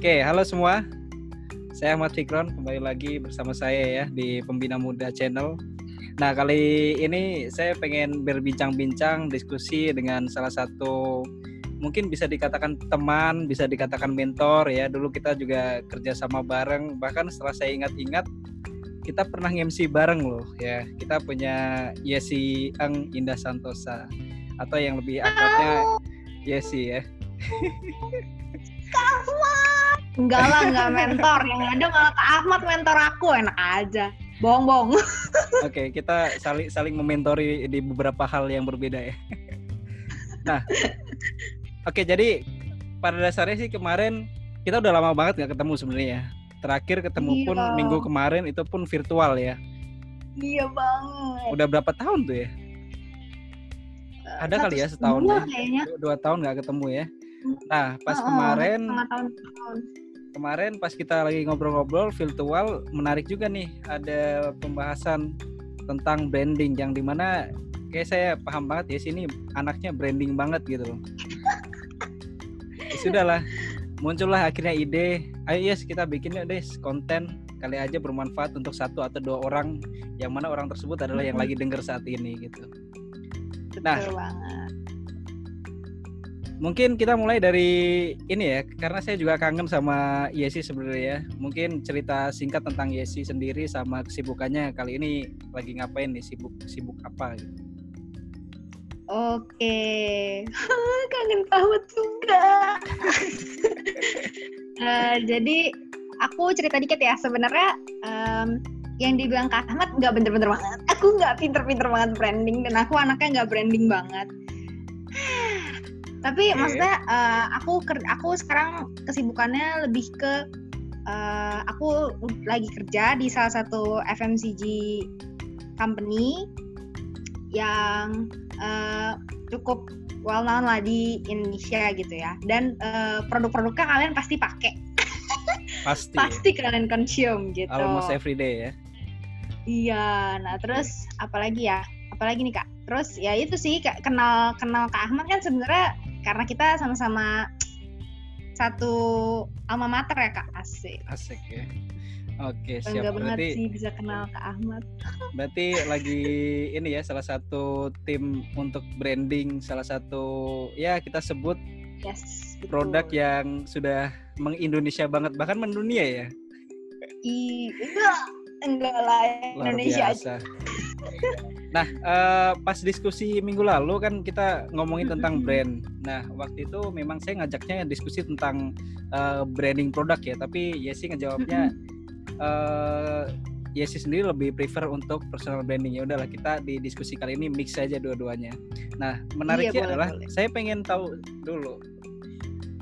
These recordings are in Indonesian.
Oke, halo semua. Saya Ahmad Fikron, kembali lagi bersama saya ya di Pembina Muda Channel. Nah, kali ini saya pengen berbincang-bincang, diskusi dengan salah satu mungkin bisa dikatakan teman, bisa dikatakan mentor ya. Dulu kita juga kerja sama bareng, bahkan setelah saya ingat-ingat kita pernah MC bareng loh ya. Kita punya Yesi Eng Indah Santosa atau yang lebih akrabnya Yesi ya. Enggak lah, enggak mentor. Yang ada malah Kak Ahmad mentor aku, enak aja. Bohong-bohong. Oke, kita saling saling mementori di beberapa hal yang berbeda ya. nah, oke jadi pada dasarnya sih kemarin kita udah lama banget nggak ketemu sebenarnya. ya. Terakhir ketemu Iya. pun minggu kemarin itu pun virtual ya. Iya banget. Udah berapa tahun tuh ya? Ada kali ya setahun Dua ya? kayaknya. Dua, dua tahun nggak ketemu ya. Nah, pas Oh, kemarin tahun, kemarin pas kita lagi ngobrol-ngobrol virtual menarik juga nih ada pembahasan tentang branding yang di mana kayak saya paham banget ya sini anaknya branding banget gitu loh. ya, sudahlah muncullah akhirnya ide ayo yes kita bikin yuk deh konten kali aja bermanfaat untuk satu atau dua orang yang mana orang tersebut adalah yang Mhm. lagi denger saat ini gitu. Nah. Banget. Mungkin kita mulai dari ini ya, karena saya juga kangen sama Yesi sebenarnya ya. Mungkin cerita singkat tentang Yesi sendiri sama kesibukannya kali ini lagi ngapain nih, sibuk sibuk apa gitu. Oke. Kangen banget juga. Eh, jadi aku cerita dikit ya. Sebenarnya em, yang dibilang Kak Ahmad nggak bener-bener banget. Aku nggak pinter-pinter banget branding dan aku anaknya nggak branding banget. Tapi Oke. maksudnya eh, aku aku sekarang kesibukannya lebih ke eh, aku lagi kerja di salah satu FMCG company yang eh, cukup well known lah di Indonesia gitu ya. Dan eh, produk-produknya kalian pasti pakai, Pasti. pasti kalian consume gitu. Almost every day ya. Iya, nah terus apalagi ya? Apalagi nih kak? Terus ya itu sih kak, kenal kenal kak Ahmad kan sebenarnya karena kita sama-sama satu alma mater ya kak asik. Asik ya. Oke, siap. banget Berarti sih bisa kenal kak Ahmad. berarti lagi ini ya salah satu tim untuk branding, salah satu ya kita sebut Yes. betul. produk yang sudah mengindonesia banget bahkan mendunia ya. I, enggak, enggak lah Luar Indonesia aja. Nah, eh, pas diskusi minggu lalu kan kita ngomongin tentang brand. Nah, waktu itu memang saya ngajaknya diskusi tentang eh, branding produk ya, tapi Yesi ngejawabnya eh Yesi sendiri lebih prefer untuk personal branding. Ya udahlah kita di diskusi kali ini mix aja dua-duanya. Nah, menariknya Iya, boleh, adalah boleh. saya pengen tahu dulu.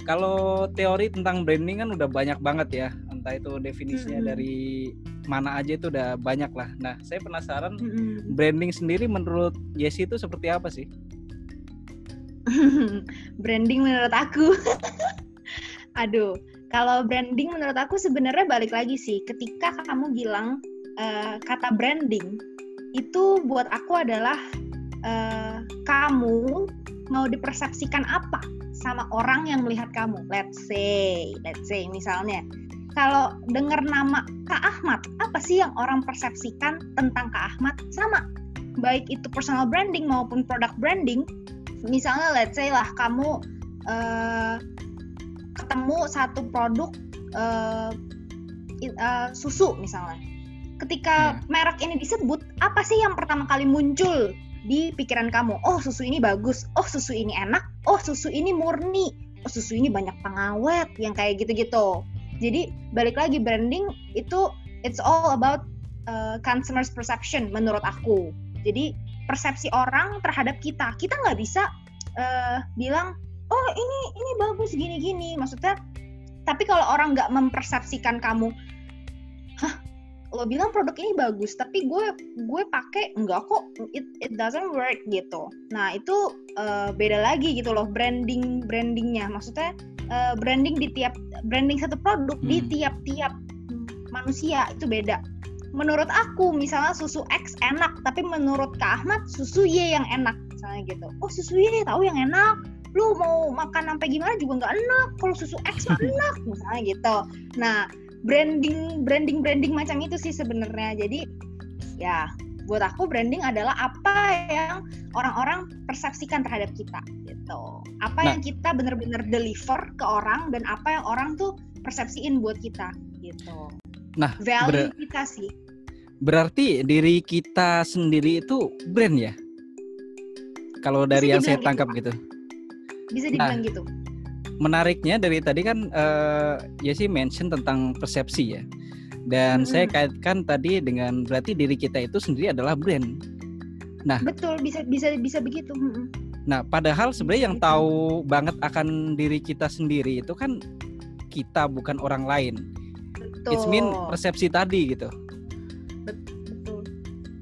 Kalau teori tentang branding kan udah banyak banget ya, entah itu definisinya Mm-mm. dari mana aja itu udah banyak lah. Nah, saya penasaran Mm-mm. branding sendiri menurut Yesi itu seperti apa sih? branding menurut aku. Aduh, kalau branding menurut aku sebenarnya balik lagi sih. Ketika kamu bilang eh, kata branding, itu buat aku adalah eh, kamu mau dipersepsikan apa sama orang yang melihat kamu. Let's say, let's say misalnya, kalau dengar nama Kak Ahmad, apa sih yang orang persepsikan tentang Kak Ahmad? Sama, baik itu personal branding maupun product branding, misalnya let's say lah kamu eh, ketemu satu produk i- eh, susu misalnya. Ketika merek ini disebut apa sih yang pertama kali muncul di pikiran kamu? Oh susu ini bagus. Oh susu ini enak. Oh susu ini murni. Oh susu ini banyak pengawet yang kayak gitu-gitu jadi balik lagi branding itu it's all about uh, consumers perception menurut aku jadi persepsi orang terhadap kita. Kita nggak bisa eh, bilang, oh ini ini bagus gini-gini. Maksudnya, tapi kalau orang nggak mempersepsikan kamu, lo bilang produk ini bagus, tapi gue gue pakai enggak kok, it, it doesn't work gitu. Nah itu eh, beda lagi gitu loh branding brandingnya. Maksudnya eh, branding di tiap branding satu produk di Hmm. tiap-tiap manusia itu beda menurut aku misalnya susu X enak tapi menurut Kak Ahmad susu Y yang enak misalnya gitu oh susu Y tahu yang enak lu mau makan sampai gimana juga nggak enak kalau susu X mah enak misalnya gitu nah branding branding branding macam itu sih sebenarnya. Jadi ya buat aku branding adalah apa yang orang-orang persepsikan terhadap kita gitu. Apa nah, yang kita benar-benar deliver ke orang dan apa yang orang tuh persepsiin buat kita gitu. Nah value kita sih. berarti diri kita sendiri itu brand ya? Kalau dari yang saya tangkap gitu, gitu. Bisa dibilang nah, gitu menariknya dari tadi kan uh, ya sih mention tentang persepsi ya. Dan hmm. saya kaitkan tadi dengan berarti diri kita itu sendiri adalah brand. Nah betul bisa bisa bisa begitu nah padahal sebenarnya yang tahu banget akan diri kita sendiri itu kan kita bukan orang lain. Betul. it's mean persepsi tadi gitu. Betul.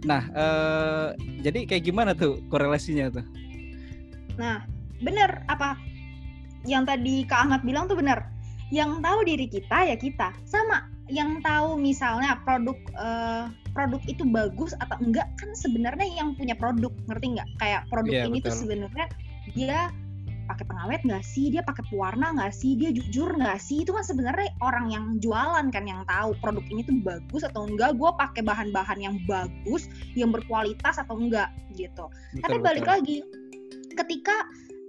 Nah uh, jadi kayak gimana tuh korelasinya tuh? Nah bener apa yang tadi Kak Ahmad bilang tuh bener yang tahu diri kita ya kita. Sama yang tahu misalnya produk uh, produk itu bagus atau enggak kan sebenarnya yang punya produk ngerti nggak? Kayak produk yeah, ini betul. tuh sebenarnya dia pakai pengawet nggak sih? Dia pakai pewarna nggak sih? Dia jujur nggak sih? Itu kan sebenarnya orang yang jualan kan yang tahu produk ini tuh bagus atau enggak. Gue pakai bahan-bahan yang bagus yang berkualitas atau enggak gitu. Betul, tapi balik betul. lagi ketika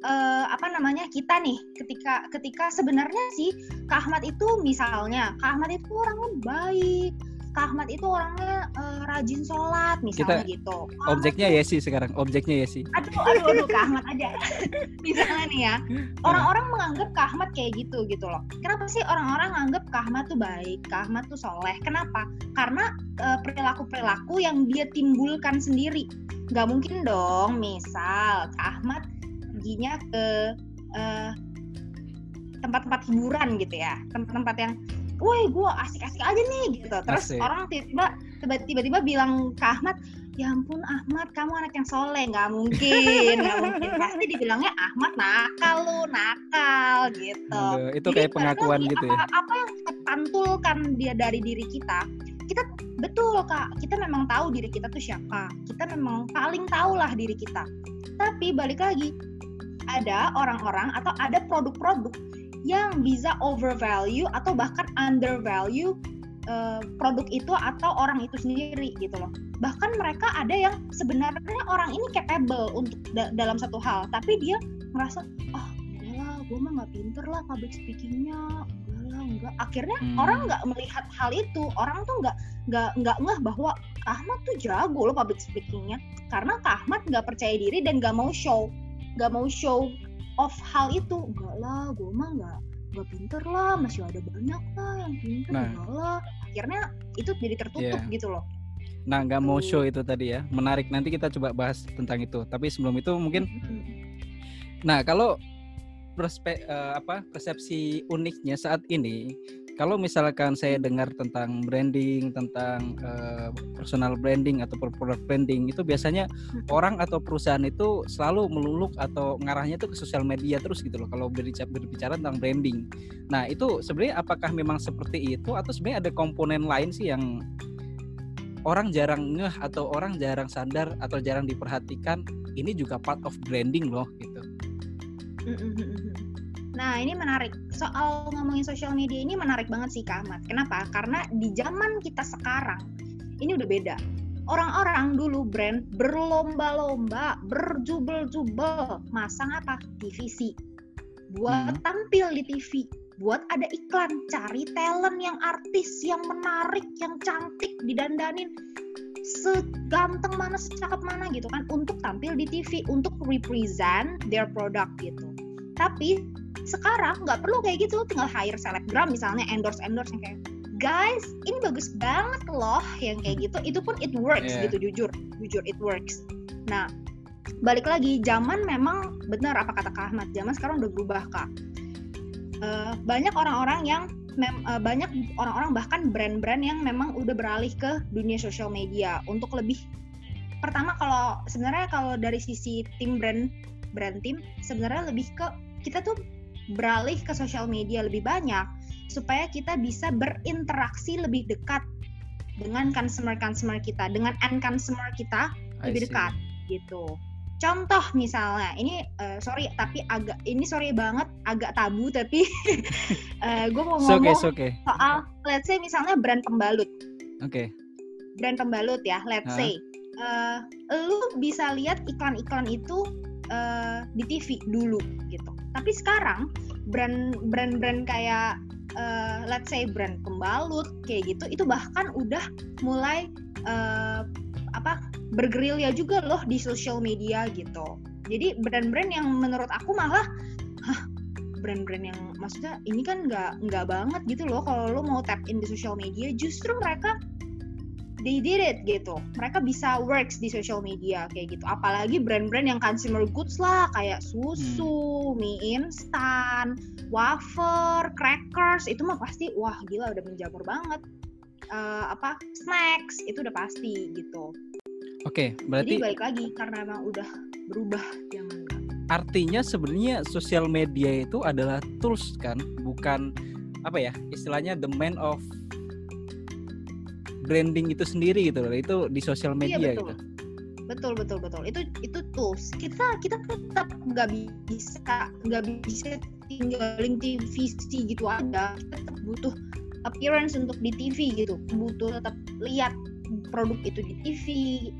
uh, apa namanya kita nih ketika ketika sebenarnya sih Kak Ahmad itu misalnya Kak Ahmad itu orangnya baik Kak Ahmad itu orangnya uh, rajin sholat misalnya kita, gitu. Kak objeknya ya sih sekarang, objeknya ya sih. Aduh, aduh, aduh, Kak Ahmad aja. misalnya nih ya, orang-orang menganggap Kak Ahmad kayak gitu gitu loh. Kenapa sih orang-orang menganggap Kak Ahmad tuh baik, Kak Ahmad tuh soleh? Kenapa? Karena uh, perilaku-perilaku yang dia timbulkan sendiri. Gak mungkin dong, misal Kak Ahmad perginya ke tempat tempat-tempat hiburan gitu ya. Tempat-tempat yang woi gue asik-asik aja nih gitu. Terus asik. orang tiba-tiba tiba-tiba bilang ke Ahmad ya ampun Ahmad kamu anak yang soleh. Nggak mungkin nggak mungkin. Pasti dibilangnya Ahmad nakal lu nakal gitu. Aduh, itu Jadi, kayak pengakuan gitu ya. apa, apa yang kita pantulkan dia dari diri kita kita betul kak. Kita memang tahu diri kita tuh siapa. Kita memang paling tahu lah diri kita. Tapi balik lagi ada orang-orang atau ada produk-produk yang bisa overvalue atau bahkan undervalue uh, produk itu atau orang itu sendiri gitu loh. Bahkan mereka ada yang sebenarnya orang ini capable untuk da dalam satu hal, tapi dia merasa ah oh, lah, gue mah nggak pinter lah public speakingnya, enggak enggak. Akhirnya hmm. orang nggak melihat hal itu, orang tuh nggak nggak nggak ngeh bahwa Ahmad tuh jago loh public speakingnya, karena Ahmad nggak percaya diri dan nggak mau show nggak mau show off hal itu. Enggak lah gue mah nggak nggak pinter lah masih ada banyak lah yang pinter nah. enggak lah. Akhirnya itu jadi tertutup yeah. gitu loh. Nah nggak mau show itu tadi ya. Menarik. Nanti kita coba bahas tentang itu. Tapi sebelum itu mungkin nah kalau perspe, uh, apa persepsi uniknya saat ini kalau misalkan saya dengar tentang branding, tentang uh, personal branding atau product branding itu biasanya hmm. orang atau perusahaan itu selalu meluluk atau ngarahnya itu ke sosial media terus gitu loh kalau berbicara, berbicara tentang branding. Nah, itu sebenarnya apakah memang seperti itu atau sebenarnya ada komponen lain sih yang orang jarang ngeh atau orang jarang sadar atau jarang diperhatikan ini juga part of branding loh gitu. Hmm, hmm, Nah, ini menarik. Soal ngomongin sosial media ini menarik banget sih, Kak Ahmad. Kenapa? Karena di zaman kita sekarang, ini udah beda. Orang-orang dulu brand berlomba-lomba, berjubel-jubel, masang apa? TVC. Buat hmm. tampil di TV, buat ada iklan, cari talent yang artis, yang menarik, yang cantik, didandanin seganteng mana, secakep mana gitu kan untuk tampil di TV, untuk represent their product gitu. Tapi sekarang nggak perlu kayak gitu. Tinggal hire selebgram misalnya endorse endorse yang kayak guys ini bagus banget loh yang kayak gitu. Itu pun it works yeah. gitu jujur. Jujur it works. Nah balik lagi zaman memang benar apa kata Kak Ahmad zaman sekarang udah berubah kak. Uh, banyak orang-orang yang mem, uh, banyak orang-orang bahkan brand-brand yang memang udah beralih ke dunia sosial media. Untuk lebih pertama kalau sebenarnya kalau dari sisi tim brand brand tim sebenarnya lebih ke kita tuh beralih ke sosial media lebih banyak supaya kita bisa berinteraksi lebih dekat dengan consumer-consumer kita, dengan end consumer kita lebih dekat gitu. contoh misalnya ini uh, sorry tapi agak ini sorry banget agak tabu tapi uh, gue mau ngomong okay, okay. soal let's say misalnya brand pembalut oke okay. brand pembalut ya let's huh? say uh, lu bisa lihat iklan-iklan itu uh, di TV dulu gitu tapi sekarang brand brand brand kayak uh, let's say brand pembalut kayak gitu itu bahkan udah mulai uh, apa bergerilya juga loh di social media gitu. Jadi brand-brand yang menurut aku malah hah brand-brand yang maksudnya ini kan nggak nggak banget gitu loh kalau lo mau tap in di social media justru mereka they did it gitu. Mereka bisa works di social media kayak gitu. Apalagi brand-brand yang consumer goods lah kayak susu hmm. mie instan wafer crackers itu mah pasti wah gila udah menjamur banget. Uh, apa snacks itu udah pasti gitu. Oke, berarti Jadi balik lagi karena emang udah berubah zaman Artinya sebenarnya sosial media itu adalah tools kan, bukan apa ya istilahnya the man of branding itu sendiri gitu loh. Itu di sosial iya, media iya, betul. gitu. Betul betul betul. Itu itu tools. Kita kita tetap nggak bisa nggak bisa tinggalin TV gitu aja. Kita tetap butuh appearance untuk di TV gitu. Butuh tetap lihat produk itu di TV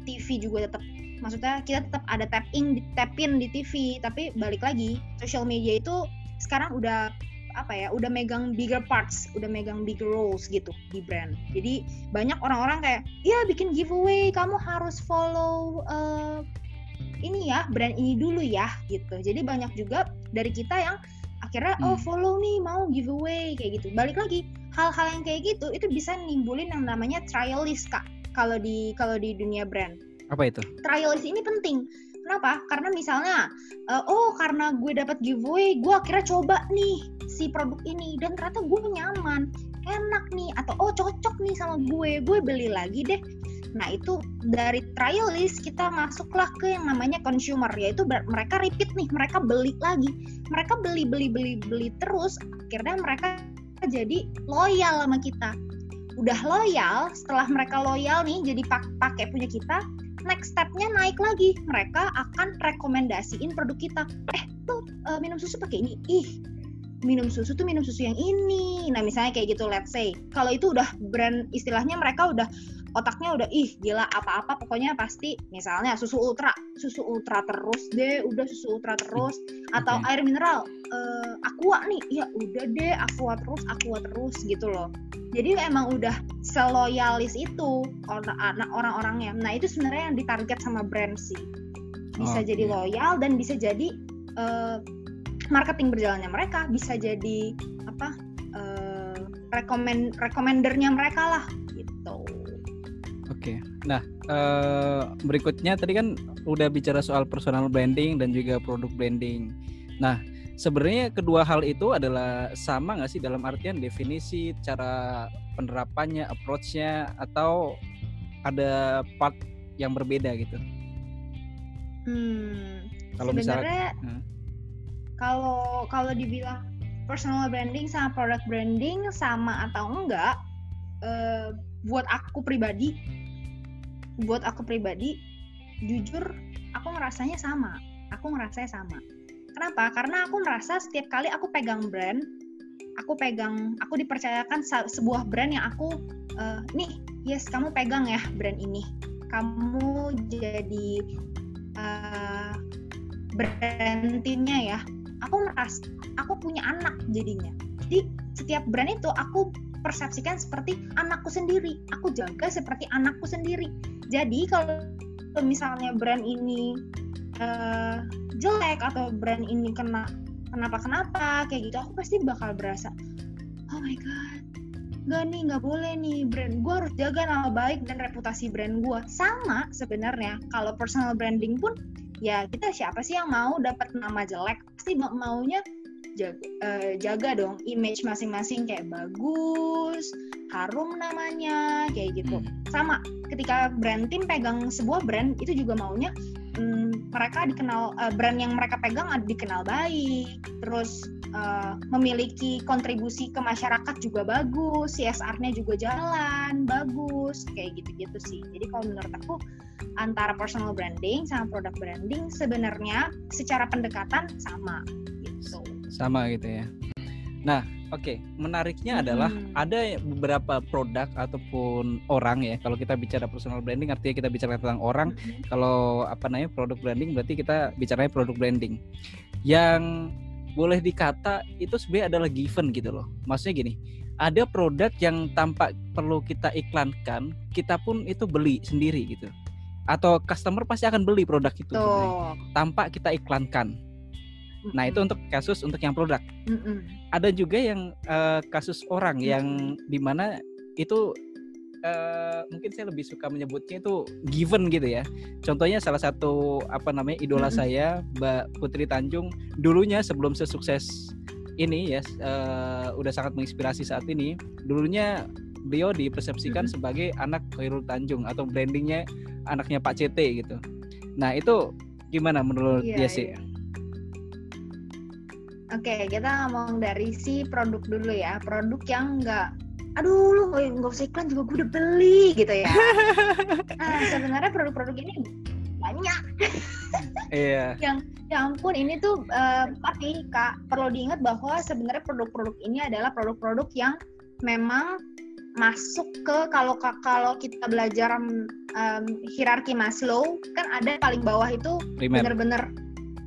TV juga tetap maksudnya kita tetap ada tap in tap in di TV tapi balik lagi social media itu sekarang udah apa ya udah megang bigger parts udah megang bigger roles gitu di brand jadi banyak orang-orang kayak ya bikin giveaway kamu harus follow uh, ini ya brand ini dulu ya gitu jadi banyak juga dari kita yang akhirnya oh, hmm. oh follow nih mau giveaway kayak gitu balik lagi hal-hal yang kayak gitu itu bisa nimbulin yang namanya trialist kak kalau di kalau di dunia brand. Apa itu? Trialist ini penting. Kenapa? Karena misalnya, uh, oh karena gue dapat giveaway, gue akhirnya coba nih si produk ini dan ternyata gue nyaman, enak nih, atau oh cocok nih sama gue, gue beli lagi deh. Nah itu dari trialist kita masuklah ke yang namanya consumer, yaitu mereka repeat nih, mereka beli lagi, mereka beli beli beli beli terus, akhirnya mereka jadi loyal sama kita udah loyal setelah mereka loyal nih jadi pakai punya kita next stepnya naik lagi. Mereka akan rekomendasiin produk kita. Eh tuh uh, minum susu pakai ini. Ih minum susu tuh minum susu yang ini. Nah misalnya kayak gitu let's say. Kalau itu udah brand istilahnya mereka udah otaknya udah ih gila apa-apa pokoknya pasti misalnya susu ultra susu ultra terus deh udah susu ultra terus atau okay. air mineral uh, aqua nih ya udah deh aqua terus aqua terus gitu loh jadi emang udah seloyalis itu anak orang-orangnya nah itu sebenarnya yang ditarget sama brand sih bisa okay. jadi loyal dan bisa jadi uh, marketing berjalannya mereka bisa jadi apa uh, rekomend rekomendernya mereka lah gitu Oke, nah uh, berikutnya tadi kan udah bicara soal personal branding dan juga produk branding. Nah, sebenarnya kedua hal itu adalah sama nggak sih dalam artian definisi, cara penerapannya, approach-nya, atau ada part yang berbeda gitu? Hmm, kalau misalnya, hmm. kalau kalau dibilang personal branding sama product branding sama atau enggak, uh, buat aku pribadi buat aku pribadi jujur aku ngerasanya sama. Aku ngerasanya sama. Kenapa? Karena aku merasa setiap kali aku pegang brand aku pegang aku dipercayakan sebuah brand yang aku uh, nih yes kamu pegang ya brand ini. Kamu jadi uh, brand timnya ya. Aku merasa aku punya anak jadinya. Jadi setiap brand itu aku persepsikan seperti anakku sendiri. Aku jaga seperti anakku sendiri. Jadi kalau misalnya brand ini uh, jelek atau brand ini kena kenapa kenapa kayak gitu aku pasti bakal berasa oh my god nggak nih nggak boleh nih brand gue harus jaga nama baik dan reputasi brand gue sama sebenarnya kalau personal branding pun ya kita siapa sih yang mau dapat nama jelek pasti maunya jaga, uh, jaga dong image masing-masing kayak bagus, harum namanya, kayak gitu. Hmm. Sama ketika brand team pegang sebuah brand itu juga maunya um, mereka dikenal uh, brand yang mereka pegang dikenal baik, terus uh, memiliki kontribusi ke masyarakat juga bagus, CSR-nya juga jalan bagus, kayak gitu-gitu sih. Jadi kalau menurut aku antara personal branding sama product branding sebenarnya secara pendekatan sama gitu. Sama gitu ya. Nah, oke, okay. menariknya hmm. adalah ada beberapa produk ataupun orang ya. Kalau kita bicara personal branding artinya kita bicara tentang orang. Hmm. Kalau apa namanya produk branding berarti kita bicaranya produk branding. Yang boleh dikata itu sebenarnya adalah given gitu loh. Maksudnya gini, ada produk yang tampak perlu kita iklankan, kita pun itu beli sendiri gitu. Atau customer pasti akan beli produk itu tanpa kita iklankan Nah itu untuk kasus untuk yang produk. Mm-mm. Ada juga yang uh, kasus orang yang di mana itu uh, mungkin saya lebih suka menyebutnya itu given gitu ya. Contohnya salah satu apa namanya idola mm-hmm. saya Mbak Putri Tanjung dulunya sebelum sesukses ini ya uh, udah sangat menginspirasi saat ini. Dulunya beliau dipersepsikan mm-hmm. sebagai anak Khairul Tanjung atau brandingnya anaknya Pak CT gitu. Nah itu gimana menurut iya, dia sih? Iya. Oke, kita ngomong dari si produk dulu ya. Produk yang enggak aduh lu nggak usah iklan juga gue udah beli gitu ya. nah, sebenarnya produk-produk ini banyak. Iya. yang ya ampun ini tuh uh, tapi Kak perlu diingat bahwa sebenarnya produk-produk ini adalah produk-produk yang memang masuk ke kalau kalau kita belajar um, hierarki Maslow kan ada paling bawah itu benar-benar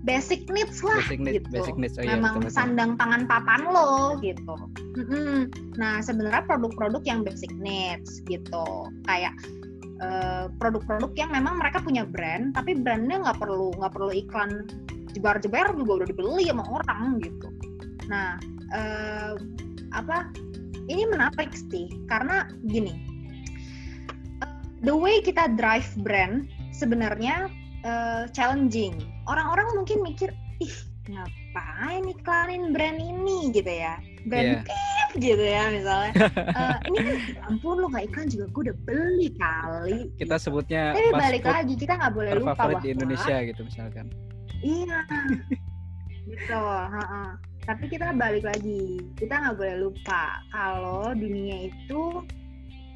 basic needs lah basic need, gitu. Basic needs. Oh, iya, Memang betul, sandang pangan papan lo gitu. Mm-hmm. Nah sebenarnya produk-produk yang basic needs gitu, kayak uh, produk-produk yang memang mereka punya brand, tapi brandnya nggak perlu nggak perlu iklan jebar-jebar juga udah dibeli sama orang gitu. Nah uh, apa? Ini menarik sih karena gini, uh, the way kita drive brand sebenarnya uh, challenging. Orang-orang mungkin mikir, ih ngapain iklanin brand ini gitu ya, brand yeah. gitu ya misalnya. uh, ini kan ampun lo nggak iklan juga gue udah beli kali. Kita gitu. sebutnya. Tapi balik lagi kita nggak boleh lupa bahwa di Indonesia gitu misalkan. Iya. gitu. Ha -ha. Tapi kita balik lagi, kita nggak boleh lupa kalau dunia itu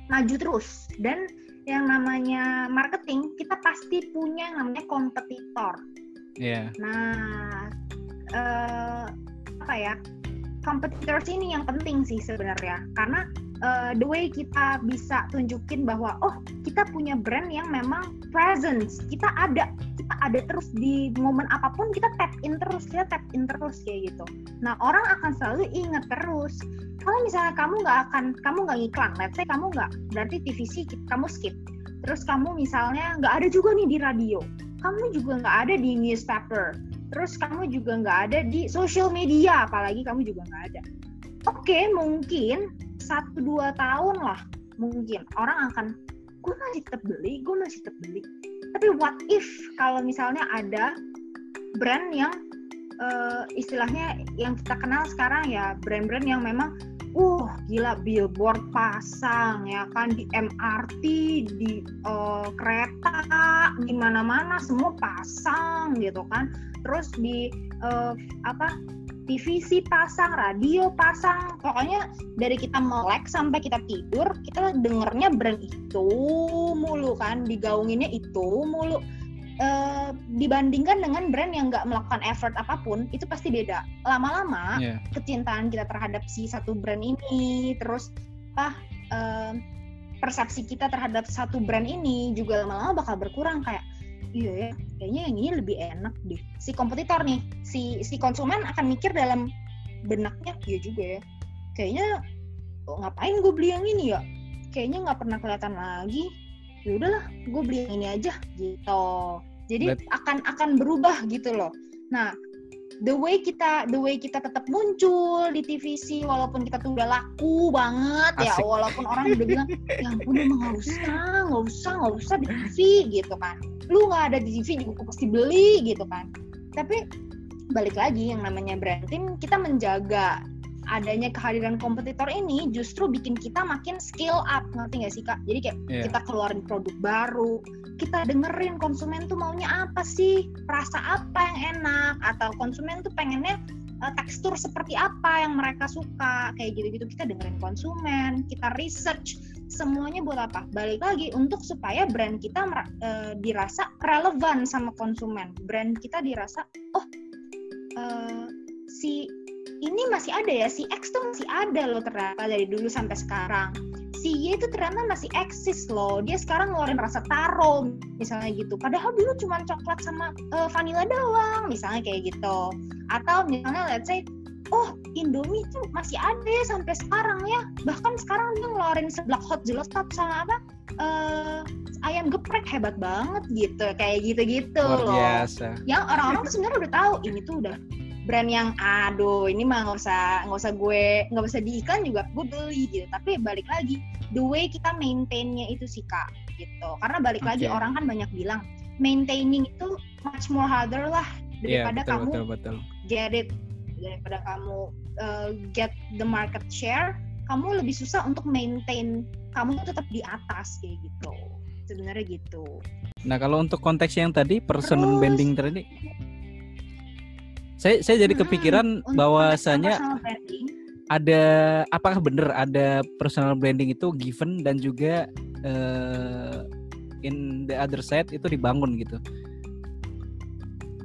maju terus dan yang namanya marketing kita pasti punya yang namanya kompetitor. Yeah. Nah, uh, apa ya? Competitors ini yang penting sih sebenarnya. Karena uh, the way kita bisa tunjukin bahwa oh kita punya brand yang memang presence. Kita ada kita ada terus di momen apa pun kita tap in terus kita tap in terus kayak gitu. Nah orang akan selalu ingat terus. Kalau misalnya kamu nggak akan kamu nggak ngiklan let's say kamu nggak berarti TVC kamu skip. Terus kamu misalnya nggak ada juga nih di radio kamu juga nggak ada di newspaper. Terus kamu juga nggak ada di social media apalagi kamu juga nggak ada. Oke okay, mungkin satu dua tahun lah mungkin. Orang akan gue masih tetap beli gue masih tetap beli. Tapi what if kalau misalnya ada brand yang uh, istilahnya yang kita kenal sekarang ya brand-brand yang memang uh gila billboard pasang ya kan? Di MRT di uh, kereta di mana-mana semua pasang gitu kan? Terus di uh, apa TVC pasang, radio pasang, pokoknya dari kita melek sampai kita tidur, kita dengernya brand itu mulu kan, digaunginnya itu mulu uh, dibandingkan dengan brand yang nggak melakukan effort apa pun itu pasti beda. Lama-lama yeah. kecintaan kita terhadap si satu brand ini terus ah uh, persepsi kita terhadap satu brand ini juga lama-lama bakal berkurang kayak iya ya kayaknya yang ini lebih enak deh. Si kompetitor nih si si konsumen akan mikir dalam benaknya iya juga ya kayaknya oh, ngapain gue beli yang ini ya? Kayaknya nggak pernah kelihatan lagi ya udahlah gue beli yang ini aja gitu. Jadi Let... akan akan berubah gitu loh. Nah the way kita the way kita tetap muncul di TVC walaupun kita tuh udah laku banget ya, Asik. ya walaupun orang udah bilang ya ampun emang nggak usah nggak usah nggak usah di TV gitu kan. Lu nggak ada di TV juga pasti beli gitu kan. Tapi balik lagi yang namanya branding kita menjaga adanya kehadiran kompetitor ini justru bikin kita makin skill up. Ngerti gak sih kak? Jadi kayak yeah. kita keluarin produk baru kita dengerin konsumen tuh maunya apa sih? Rasa apa yang enak? Atau konsumen tuh pengennya uh, tekstur seperti apa yang mereka suka? Kayak gitu-gitu. Kita dengerin konsumen kita research semuanya buat apa? Balik lagi untuk supaya brand kita uh, dirasa relevan sama konsumen. Brand kita dirasa oh uh, si ini masih ada ya si X tuh masih ada loh ternyata dari dulu sampai sekarang. Si Y itu ternyata masih eksis loh dia sekarang ngeluarin rasa taro misalnya gitu. Padahal dulu cuma coklat sama uh, vanilla doang misalnya kayak gitu. Atau misalnya let's say oh Indomie itu masih ada ya sampai sekarang ya. Bahkan sekarang dia ngeluarin seblak hot jelostop sama apa uh, ayam geprek hebat banget gitu kayak gitu-gitu loh. biasa. yang orang-orang sebenarnya udah tahu ini tuh udah brand yang aduh ini mah nggak usah nggak usah gue nggak usah diiklan juga gue beli gitu. Tapi balik lagi the way kita maintainnya itu sih kak gitu. Karena balik okay. lagi orang kan banyak bilang maintaining itu much more harder lah iya, daripada yeah, betul, kamu betul, betul. get it daripada kamu uh, get the market share. Kamu lebih susah untuk maintain kamu tetap di atas kayak gitu. Sebenarnya gitu. Nah kalau untuk konteks yang tadi personal Terus, branding tadi saya saya jadi kepikiran hmm, bahwasanya ada apakah benar ada personal branding itu given dan juga uh, in the other side itu dibangun gitu.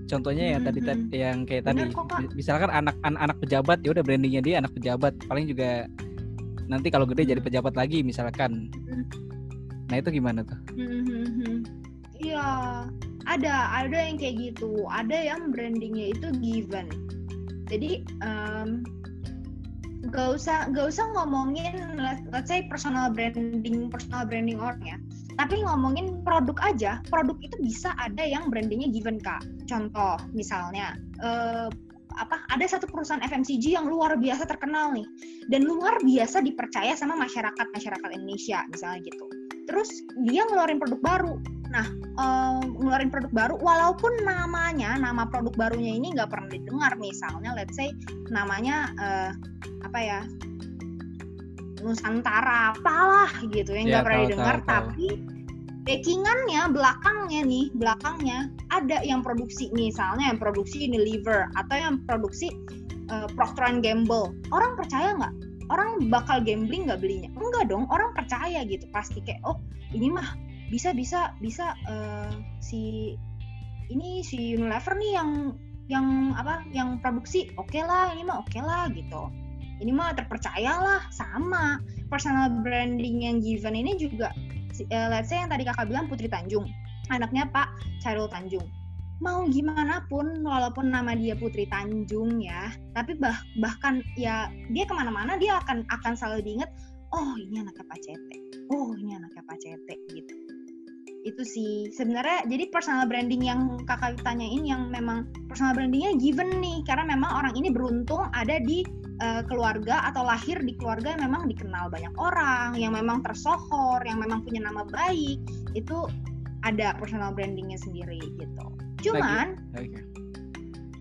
Contohnya yang tadi hmm. yang kayak Bener tadi, kok, misalkan anak anak pejabat ya udah brandingnya dia anak pejabat, paling juga nanti kalau gede jadi pejabat lagi misalkan. Hmm. Nah itu gimana tuh? Iya, ada ada yang kayak gitu. Ada yang brandingnya itu given. Jadi um, gak usah gak usah ngomongin let's say personal branding personal branding orang ya. Tapi ngomongin produk aja. Produk itu bisa ada yang brandingnya given kak. Contoh misalnya uh, apa ada satu perusahaan FMCG yang luar biasa terkenal nih. Dan luar biasa dipercaya sama masyarakat masyarakat Indonesia misalnya gitu. Terus dia ngeluarin produk baru Nah, um, ngeluarin produk baru, walaupun namanya, nama produk barunya ini nggak pernah didengar, misalnya, let's say namanya uh, apa ya, Nusantara, apalah gitu, yang nggak ya, pernah didengar, tahu, tapi backingannya, belakangnya nih, belakangnya ada yang produksi, misalnya yang produksi Unilever atau yang produksi uh, Procter Gamble, orang percaya nggak? Orang bakal gambling nggak belinya? Enggak dong, orang percaya gitu, pasti kayak, oh ini mah bisa bisa bisa uh, si ini si Unilever nih yang yang apa yang produksi oke okay lah ini mah oke okay lah gitu. Ini mah terpercaya lah sama. Personal branding yang given ini juga uh, let's say yang tadi kakak bilang Putri Tanjung anaknya Pak Charul Tanjung. Mau gimana pun walaupun nama dia Putri Tanjung ya tapi bah bahkan ya dia ke mana-mana dia akan akan selalu diingat oh ini anaknya Pak Cete. Oh ini anaknya Pak Cete itu sih. Sebenarnya jadi personal branding yang kakak tanyain yang memang personal brandingnya given nih. Karena memang orang ini beruntung ada di uh, keluarga atau lahir di keluarga yang memang dikenal banyak orang yang memang tersohor yang memang punya nama baik. Itu ada personal brandingnya sendiri gitu. Cuman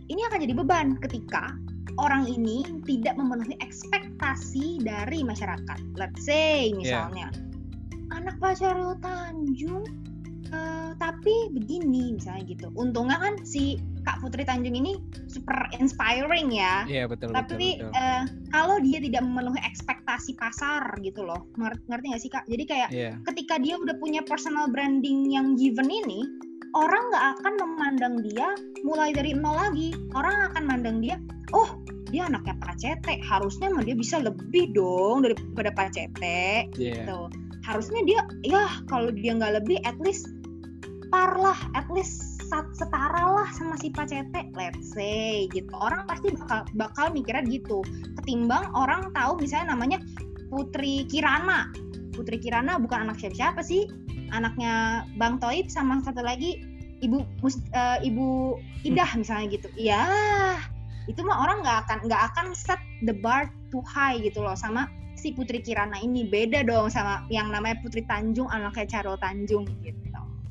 ini akan jadi beban ketika orang ini tidak memenuhi ekspektasi dari masyarakat. Let's say misalnya yeah. anak Pak Syarul Tanjung Uh, tapi begini misalnya gitu. Untungnya kan si Kak Putri Tanjung ini super inspiring ya. Iya yeah, betul. Tapi betul, betul. Uh, kalau dia tidak memenuhi ekspektasi pasar gitu loh, ngerti, ngerti gak sih kak? Jadi kayak yeah. ketika dia udah punya personal branding yang given ini, orang nggak akan memandang dia mulai dari nol lagi. Orang akan mandang dia, oh dia anaknya Pak Cete, harusnya dia bisa lebih dong daripada Pak Cete yeah. gitu. Harusnya dia, ya kalau dia nggak lebih, at least par lah at least setara lah sama si Pacete let's say gitu. Orang pasti bakal bakal mikirnya gitu. Ketimbang orang tahu misalnya namanya Putri Kirana. Putri Kirana bukan anak siapa-siapa sih. Anaknya Bang Toib sama satu lagi ibu uh, ibu Idah misalnya gitu. Ya itu mah orang nggak akan nggak akan set the bar too high gitu loh sama si Putri Kirana ini. Beda dong sama yang namanya Putri Tanjung anaknya Carol Tanjung gitu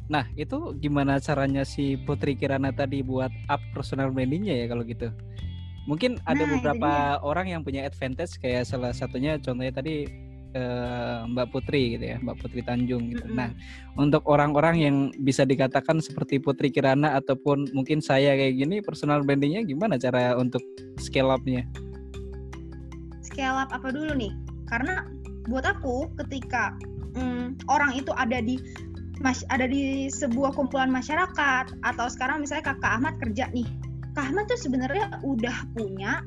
Nah, itu gimana caranya si Putri Kirana tadi buat up personal brandingnya ya kalau gitu? Mungkin ada nah, beberapa orang yang punya advantage kayak salah satunya contohnya tadi uh, Mbak Putri gitu ya, Mbak Putri Tanjung gitu. Mm -hmm. Nah, untuk orang-orang yang bisa dikatakan seperti Putri Kirana ataupun mungkin saya kayak gini, personal brandingnya gimana cara untuk scale up-nya? Scale up apa dulu nih? Karena buat aku ketika mm, orang itu ada di mas ada di sebuah kumpulan masyarakat. Atau sekarang misalnya kakak Ahmad kerja nih. Kak Ahmad tuh sebenarnya udah punya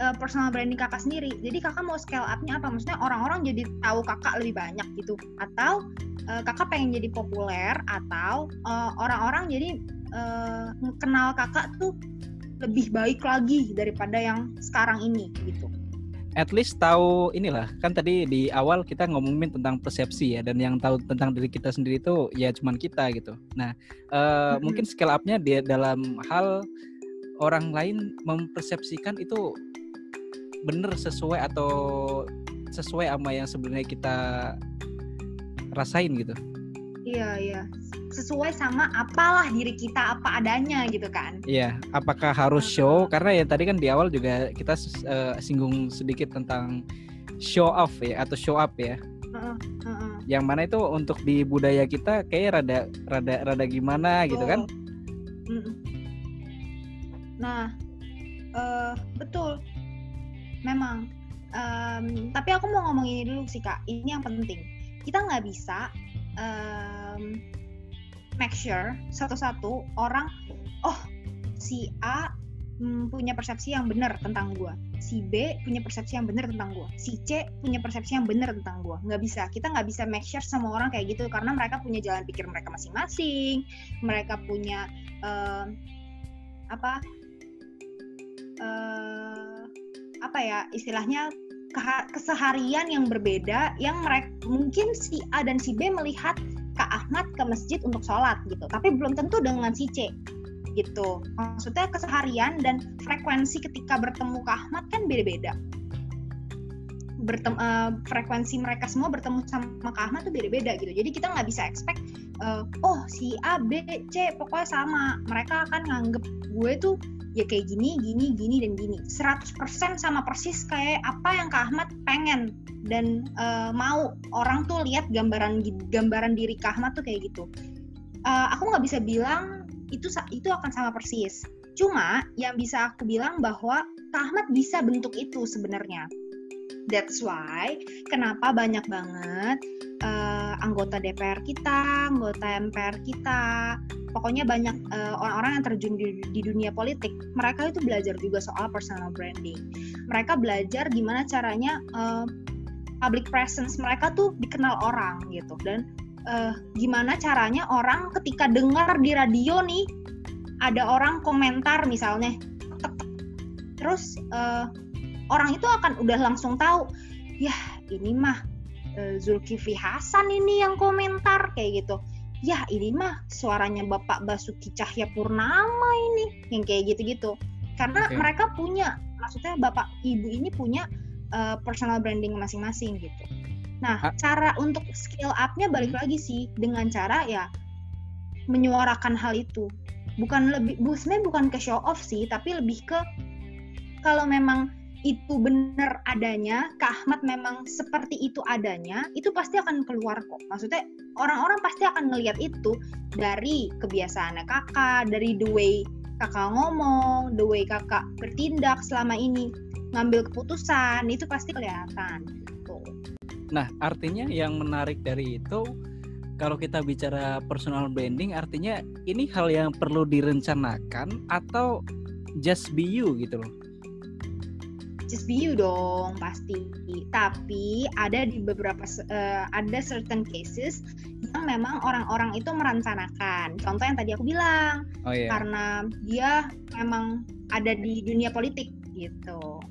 uh, personal branding kakak sendiri. Jadi kakak mau scale upnya apa? Maksudnya orang-orang jadi tahu kakak lebih banyak gitu. Atau uh, kakak pengen jadi populer atau uh, orang-orang jadi uh, kenal kakak tuh lebih baik lagi daripada yang sekarang ini gitu at least tahu inilah kan tadi di awal kita ngomongin tentang persepsi ya dan yang tahu tentang diri kita sendiri itu ya cuman kita gitu. Nah uh, mm-hmm. mungkin scale upnya dia dalam hal orang lain mempersepsikan itu benar sesuai atau sesuai sama yang sebenarnya kita rasain gitu. Iya iya sesuai sama apalah diri kita apa adanya gitu kan. Iya, apakah harus show? Karena ya tadi kan di awal juga kita uh, singgung sedikit tentang show off ya atau show up ya. Uh, uh, uh. Yang mana itu untuk di budaya kita kayak rada rada rada gimana oh. gitu kan? Nah, uh, betul. Memang. Um, tapi aku mau ngomong ini dulu sih kak. Ini yang penting. Kita nggak bisa um, make sure satu-satu orang oh si A hmm, punya persepsi yang benar tentang gue si B punya persepsi yang benar tentang gue si C punya persepsi yang benar tentang gue nggak bisa kita nggak bisa make sure semua orang kayak gitu karena mereka punya jalan pikir mereka masing-masing mereka punya uh, apa uh, apa ya istilahnya keseharian yang berbeda yang mereka mungkin si A dan si B melihat Kak Ahmad ke masjid untuk sholat gitu tapi belum tentu dengan si C gitu. Maksudnya keseharian dan frekuensi ketika bertemu Kak Ahmad kan beda-beda. Bertemu uh, frekuensi mereka semua bertemu sama Kak Ahmad tuh beda-beda gitu. Jadi kita nggak bisa expect uh, oh si A B C pokoknya sama. Mereka akan nganggep gue tuh ya kayak gini, gini, gini dan gini. 100% sama persis kayak apa yang Kak Ahmad pengen dan uh, mau orang tuh lihat gambaran gambaran diri Kak Ahmad tuh kayak gitu. Uh, aku nggak bisa bilang itu itu akan sama persis. Cuma yang bisa aku bilang bahwa Kak Ahmad bisa bentuk itu sebenarnya. That's why kenapa banyak banget uh, anggota DPR kita, anggota MPR kita, pokoknya banyak uh, orang-orang yang terjun di, di dunia politik mereka itu belajar juga soal personal branding. Mereka belajar gimana caranya uh, public presence mereka tuh dikenal orang gitu. Dan uh, gimana caranya orang ketika dengar di radio nih ada orang komentar misalnya terus uh, orang itu akan udah langsung tahu ya ini mah Zulkifli Hasan ini yang komentar kayak gitu ya ini mah suaranya Bapak Basuki Cahaya Purnama ini yang kayak gitu-gitu karena okay. mereka punya maksudnya Bapak Ibu ini punya uh, personal branding masing-masing gitu nah ha? cara untuk skill up-nya balik hmm. lagi sih dengan cara ya menyuarakan hal itu bukan lebih sebenarnya bukan ke show off sih tapi lebih ke kalau memang itu benar adanya, Kak Ahmad memang seperti itu adanya, itu pasti akan keluar kok. Maksudnya orang-orang pasti akan ngelihat itu dari kebiasaannya kakak, dari the way kakak ngomong, the way kakak bertindak selama ini, ngambil keputusan, itu pasti kelihatan. Gitu. Nah, artinya yang menarik dari itu, kalau kita bicara personal branding, artinya ini hal yang perlu direncanakan atau just be you gitu loh just be you dong pasti tapi ada di beberapa uh, ada certain cases yang memang orang-orang itu merencanakan contoh yang tadi aku bilang oh, yeah. karena dia memang ada di dunia politik gitu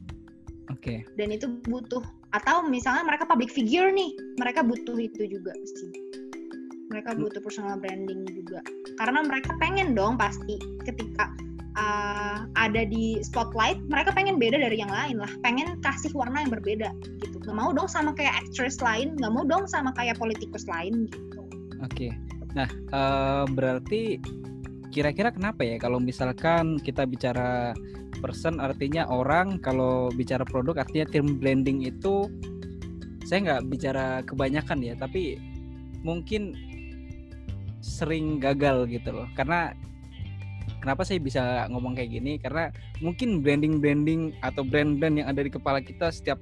oke okay. dan itu butuh atau misalnya mereka public figure nih mereka butuh itu juga pasti mereka hmm. butuh personal branding juga karena mereka pengen dong pasti ketika uh, ada di spotlight mereka pengen beda dari yang lain lah. Pengen kasih warna yang berbeda gitu. Nggak mau dong sama kayak actress lain nggak mau dong sama kayak politikus lain gitu. Oke. Okay. nah uh, berarti kira-kira kenapa ya kalau misalkan kita bicara person artinya orang kalau bicara produk artinya tim blending itu saya nggak bicara kebanyakan ya tapi mungkin sering gagal gitu loh. Karena kenapa saya bisa ngomong kayak gini? Karena mungkin branding branding atau brand-brand yang ada di kepala kita setiap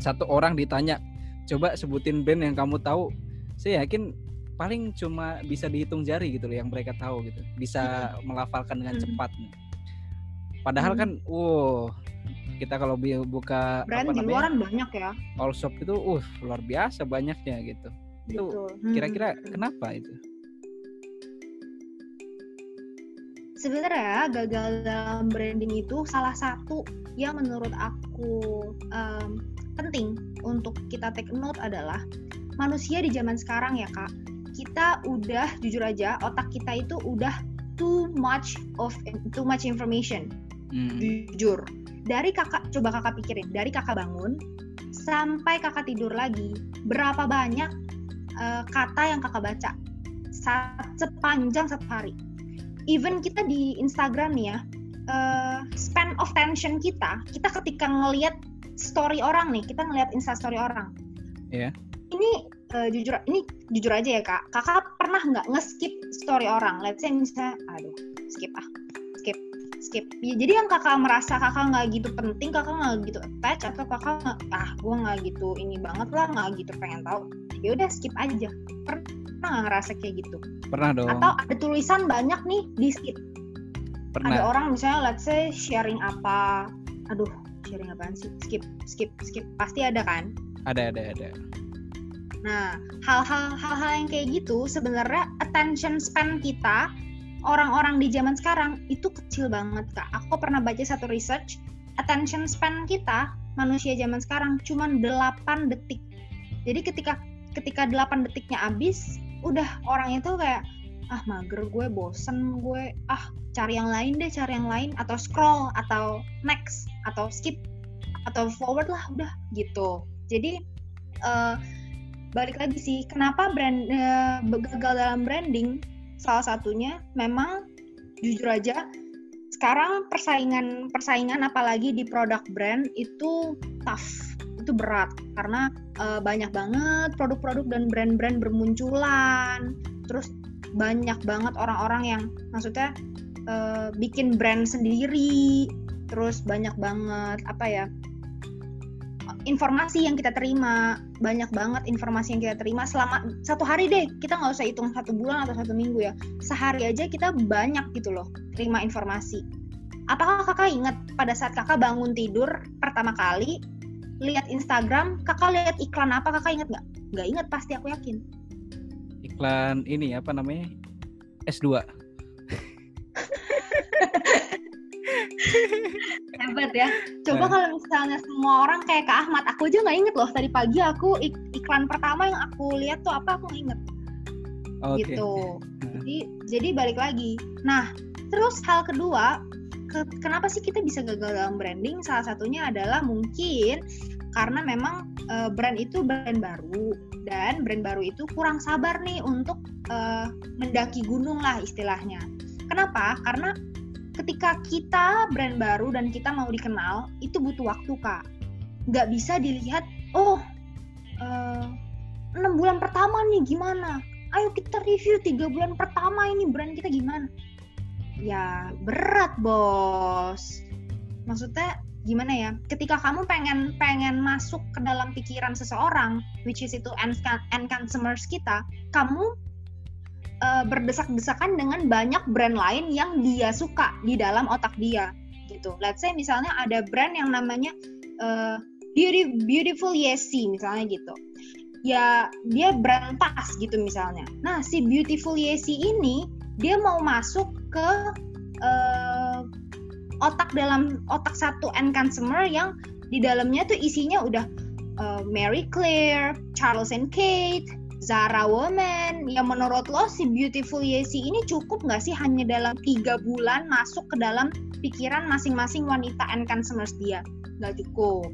satu orang ditanya coba sebutin brand yang kamu tahu. Saya yakin paling cuma bisa dihitung jari gitu loh yang mereka tahu gitu. Bisa melafalkan dengan cepat. Padahal kan wow kita kalau buka brand di luaran banyak ya. All shop itu uh luar biasa banyaknya gitu. Itu kira-kira hmm. kenapa itu sebenarnya gagal dalam branding itu salah satu yang menurut aku um, penting untuk kita take note adalah manusia di zaman sekarang ya kak. Kita udah jujur aja otak kita itu udah too much of too much information. Hmm. jujur. Dari kakak coba kakak pikirin dari kakak bangun sampai kakak tidur lagi berapa banyak uh, kata yang kakak baca saat sepanjang satu hari even kita di Instagram nih ya uh, span of tension kita kita ketika ngelihat story orang nih kita ngelihat insta story orang. Yeah. ini uh, jujur ini jujur aja ya kak. Kakak pernah nggak nge-skip story orang? Let's say misalnya aduh skip ah skip skip. Ya, jadi yang kakak merasa kakak nggak gitu penting kakak nggak gitu attach atau kakak ah gue nggak gitu ini banget lah nggak gitu pengen tahu ya udah skip aja. Pernah nggak ngerasa kayak gitu? Pernah dong. Atau ada tulisan banyak nih di skip pernah. Ada orang misalnya let's say sharing apa? Aduh sharing apaan sih? Skip skip skip. Pasti ada kan? Ada ada ada. Nah hal-hal hal-hal yang kayak gitu sebenarnya attention span kita orang-orang di zaman sekarang itu kecil banget kak. Aku pernah baca satu research, attention span kita manusia zaman sekarang cuma 8 detik. Jadi ketika ketika 8 detiknya habis, udah orang itu kayak ah mager gue, bosen gue, ah cari yang lain deh, cari yang lain. Atau scroll atau next atau skip atau forward lah udah gitu. Jadi uh, balik lagi sih, kenapa brand uh, gagal dalam branding? Salah satunya memang jujur aja sekarang persaingan persaingan apalagi di produk brand itu tough itu berat. Karena uh, banyak banget produk-produk dan brand-brand bermunculan. Terus banyak banget orang-orang yang maksudnya uh, bikin brand sendiri. Terus banyak banget apa ya informasi yang kita terima. Banyak banget informasi yang kita terima selama satu hari deh. Kita nggak usah hitung satu bulan atau satu minggu ya. Sehari aja kita banyak gitu loh terima informasi. Apakah kakak ingat pada saat kakak bangun tidur pertama kali lihat Instagram kakak lihat iklan apa? Kakak ingat nggak? Nggak ingat pasti aku yakin. Iklan ini apa namanya? S2 hebat ya. Coba kalau misalnya semua orang kayak Kak Ahmad aku aja nggak inget loh. Tadi pagi aku ik iklan pertama yang aku lihat tuh apa aku inget okay. gitu. Jadi jadi balik lagi. Nah terus hal kedua ke, kenapa sih kita bisa gagal dalam branding? Salah satunya adalah mungkin karena memang uh, brand itu brand baru dan brand baru itu kurang sabar nih untuk uh, mendaki gunung lah istilahnya. Kenapa? Karena ketika kita brand baru dan kita mau dikenal itu butuh waktu kak. Nggak bisa dilihat oh eh, enam uh, bulan pertama nih gimana? Ayo kita review tiga bulan pertama ini brand kita gimana ya berat bos maksudnya gimana ya ketika kamu pengen pengen masuk ke dalam pikiran seseorang which is itu end, end consumers kita kamu uh, berdesak-desakan dengan banyak brand lain yang dia suka di dalam otak dia gitu. Let's say misalnya ada brand yang namanya uh, Beauty Beautiful Yesi misalnya gitu. Ya dia brand tas gitu misalnya. Nah si Beautiful Yesi ini dia mau masuk ke uh, otak dalam otak satu end consumer yang di dalamnya tuh isinya udah uh, Mary Claire, Charles and Kate, Zara Woman. Yang menurut lo si Beautiful Yesi ini cukup nggak sih hanya dalam tiga bulan masuk ke dalam pikiran masing-masing wanita and consumers dia? Nggak cukup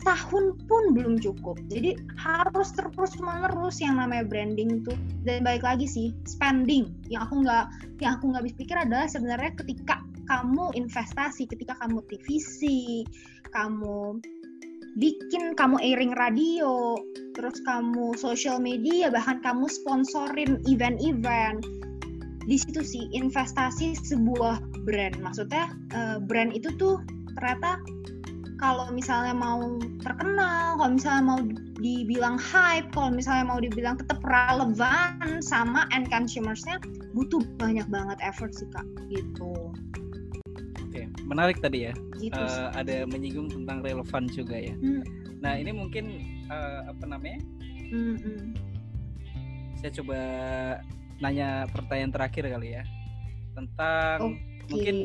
setahun pun belum cukup jadi harus terus menerus yang namanya branding itu dan baik lagi sih spending yang aku nggak yang aku nggak bisa pikir adalah sebenarnya ketika kamu investasi ketika kamu TVC kamu bikin kamu airing radio, terus kamu social media, bahkan kamu sponsorin event-event. Di situ sih investasi sebuah brand. Maksudnya uh, brand itu tuh ternyata kalau misalnya mau terkenal, kalau misalnya mau dibilang hype, kalau misalnya mau dibilang tetap relevan sama end consumersnya, butuh banyak banget effort sih kak, gitu. Oke, menarik tadi ya. Gitu uh, ada menyinggung tentang relevan juga ya. Hmm. Nah ini mungkin uh, apa namanya? Hmm, hmm. Saya coba nanya pertanyaan terakhir kali ya tentang okay. mungkin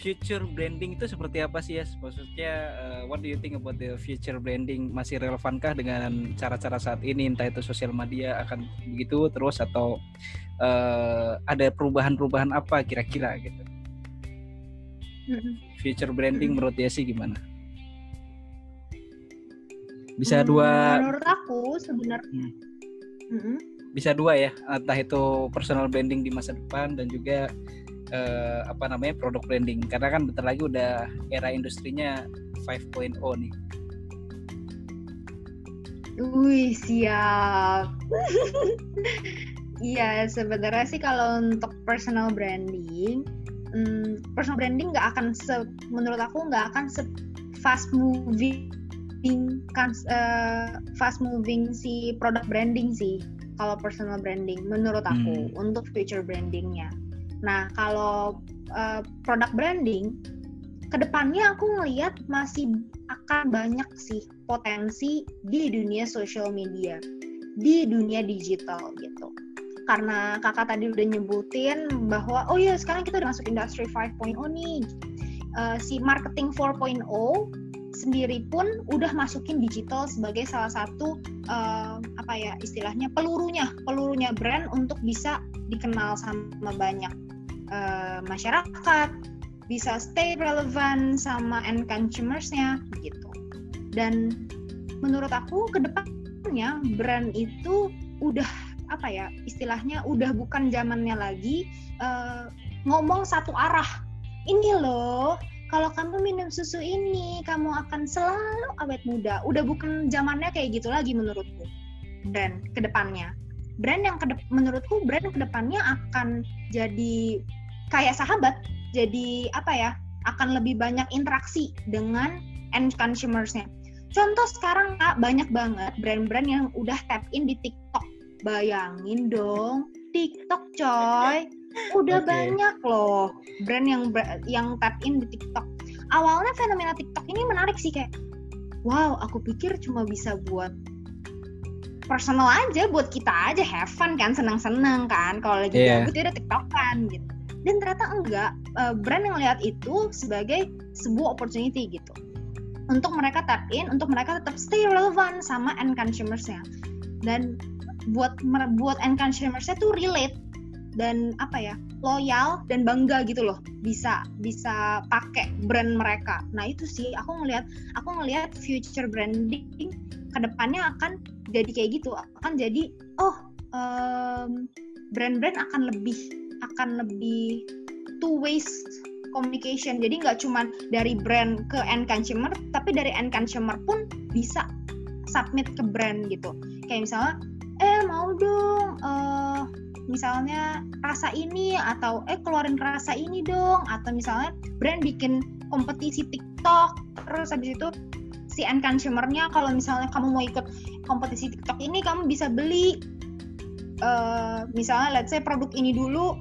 future branding itu seperti apa sih ya? Maksudnya uh, what do you think about the future branding? Masih relevankah dengan cara-cara saat ini? Entah itu sosial media akan begitu terus atau uh, ada perubahan-perubahan apa kira-kira gitu? Future branding menurut Desi gimana? Bisa hmm, dua. Menurut aku sebenarnya. Hmm. Bisa dua ya, entah itu personal branding di masa depan dan juga uh, apa namanya produk branding karena kan bentar lagi udah era industrinya 5.0 nih. Wih siap. Iya sebenarnya sih kalau untuk personal branding, hmm, personal branding nggak akan se, menurut aku nggak akan se fast moving kan uh, fast moving si produk branding sih kalau personal branding menurut aku hmm. untuk future brandingnya Nah, kalau uh, produk branding, ke depannya aku ngelihat masih akan banyak sih potensi di dunia social media, di dunia digital gitu. Karena kakak tadi udah nyebutin bahwa oh ya sekarang kita udah masuk industri 5.0 nih. Uh, si marketing 4.0 sendiri pun udah masukin digital sebagai salah satu uh, apa ya istilahnya pelurunya pelurunya brand untuk bisa dikenal sama banyak uh, masyarakat, bisa stay relevan sama end consumersnya gitu. Dan menurut aku ke depannya brand itu udah apa ya istilahnya udah bukan zamannya lagi uh, ngomong satu arah. Ini loh kalau kamu minum susu ini kamu akan selalu awet muda. Udah bukan zamannya kayak gitu lagi menurutku. Brand ke depannya brand yang kedep menurutku brand ke depannya akan jadi kayak sahabat jadi apa ya akan lebih banyak interaksi dengan end consumersnya. Contoh sekarang kak banyak banget brand-brand yang udah tap in di TikTok. Bayangin dong TikTok coy. Udah okay. banyak loh brand yang yang tap in di TikTok. Awalnya fenomena TikTok ini menarik sih kayak wow aku pikir cuma bisa buat personal aja buat kita aja have fun kan senang-senang kan kalau lagi yeah. gabut ya udah tiktokan gitu dan ternyata enggak. Uh, brand yang lihat itu sebagai sebuah opportunity gitu. Untuk mereka tap in untuk mereka tetap stay relevant sama end consumersnya. Dan buat buat end consumersnya tuh relate dan apa ya loyal dan bangga gitu loh. Bisa bisa pakai brand mereka. Nah itu sih aku ngelihat aku ngelihat future branding ke depannya akan jadi kayak gitu. Akan jadi oh um, brand-brand akan lebih akan lebih two ways communication. Jadi nggak cuma dari brand ke end consumer, tapi dari end consumer pun bisa submit ke brand gitu. Kayak misalnya, eh mau dong, uh, misalnya rasa ini atau eh keluarin rasa ini dong, atau misalnya brand bikin kompetisi TikTok, terus habis itu si end consumernya kalau misalnya kamu mau ikut kompetisi TikTok ini kamu bisa beli uh, misalnya let's say produk ini dulu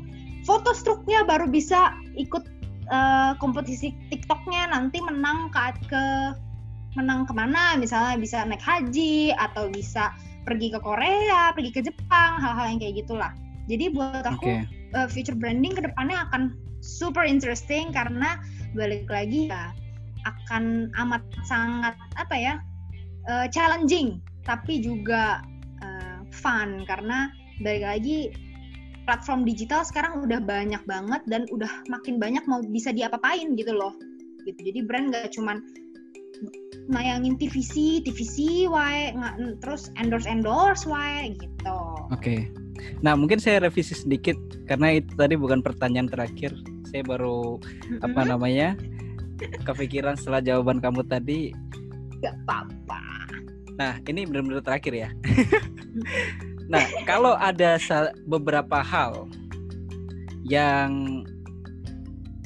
foto struknya baru bisa ikut uh, kompetisi TikToknya. Nanti menang ke, ke menang ke mana? Misalnya bisa naik haji atau bisa pergi ke Korea pergi ke Jepang hal-hal yang kayak gitulah. Jadi buat aku okay. uh, eh, future branding ke depannya akan super interesting karena balik lagi ya akan amat sangat apa ya uh, challenging tapi juga uh, fun. Karena balik lagi platform digital sekarang udah banyak banget dan udah makin banyak mau bisa diapa-apain gitu loh gitu jadi brand gak cuman nayangin TVC, TVC, why, terus endorse endorse, why gitu. Oke. Okay. Nah mungkin saya revisi sedikit karena itu tadi bukan pertanyaan terakhir. Saya baru mm-hmm. apa namanya kepikiran setelah jawaban kamu tadi. Gak apa-apa. Nah, ini benar-benar terakhir ya. Nah, kalau ada beberapa hal yang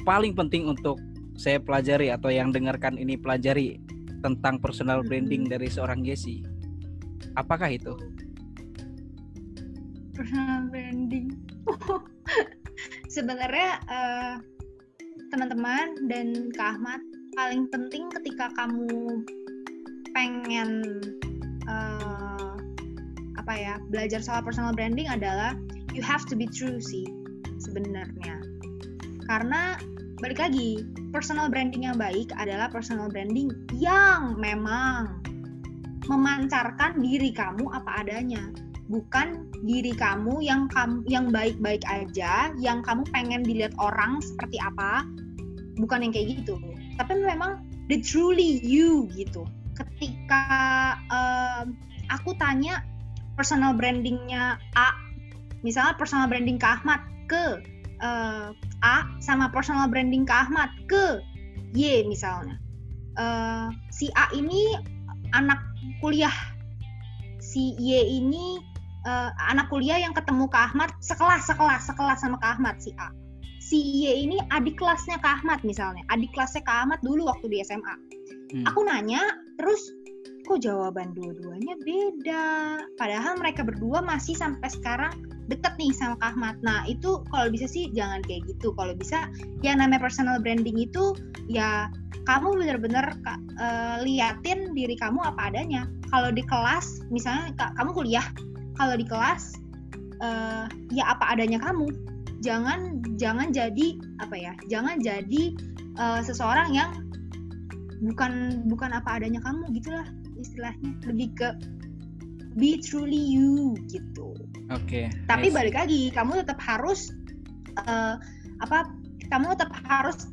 paling penting untuk saya pelajari atau yang dengarkan ini pelajari tentang personal branding dari seorang Jesse, apakah itu? Personal branding. Sebenarnya uh, teman-teman dan Kak Ahmad paling penting ketika kamu pengen uh, apa ya belajar soal personal branding adalah you have to be true sih sebenarnya. Karena balik lagi personal branding yang baik adalah personal branding yang memang memancarkan diri kamu apa adanya. Bukan diri kamu yang kamu yang baik-baik aja yang kamu pengen dilihat orang seperti apa. Bukan yang kayak gitu. Tapi memang the truly you gitu. Ketika uh, aku tanya personal brandingnya A. Misalnya personal branding ke Ahmad ke uh, A sama personal branding ke Ahmad ke Y misalnya. Uh, si A ini anak kuliah. Si Y ini uh, anak kuliah yang ketemu ke Ahmad sekelas sekelas sekelas sama ke Ahmad si A. Si Y ini adik kelasnya ke Ahmad misalnya. Adik kelasnya ke Ahmad dulu waktu di SMA hmm. aku nanya terus kok jawaban dua-duanya beda padahal mereka berdua masih sampai sekarang deket nih sama Kak Ahmad. Nah itu kalau bisa sih jangan kayak gitu. Kalau bisa yang namanya personal branding itu ya kamu bener-bener uh, liatin diri kamu apa adanya. Kalau di kelas misalnya kamu kuliah, kalau di kelas uh, ya apa adanya kamu. Jangan jangan jadi apa ya? Jangan jadi uh, seseorang yang bukan bukan apa adanya kamu gitulah istilahnya. Lebih ke be truly you gitu. Oke. Okay, Tapi nice. balik lagi, kamu tetap harus uh, apa? Kamu tetap harus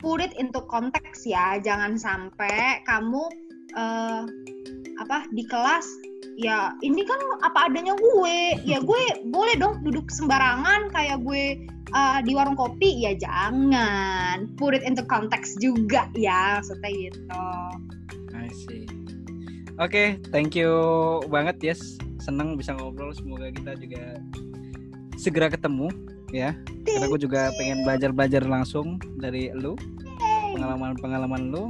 put it into konteks ya. Jangan sampai kamu uh, apa di kelas ya ini kan apa adanya gue ya gue boleh dong duduk sembarangan kayak gue uh, di warung kopi ya jangan put it into konteks juga ya maksudnya gitu I see oke okay, thank you banget yes. Senang bisa ngobrol semoga kita juga segera ketemu ya. Karena aku juga pengen belajar belajar langsung dari lu pengalaman pengalaman lu.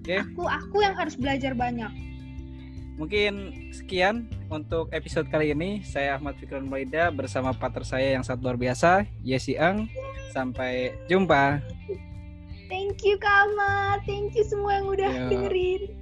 Oke. Okay. aku aku yang harus belajar banyak. Mungkin sekian untuk episode kali ini. Saya Ahmad Fikran Maida bersama partner saya yang sangat luar biasa Yesi Ang. Sampai jumpa. Thank you Kak Ahmad. Thank you semua yang udah Yo. dengerin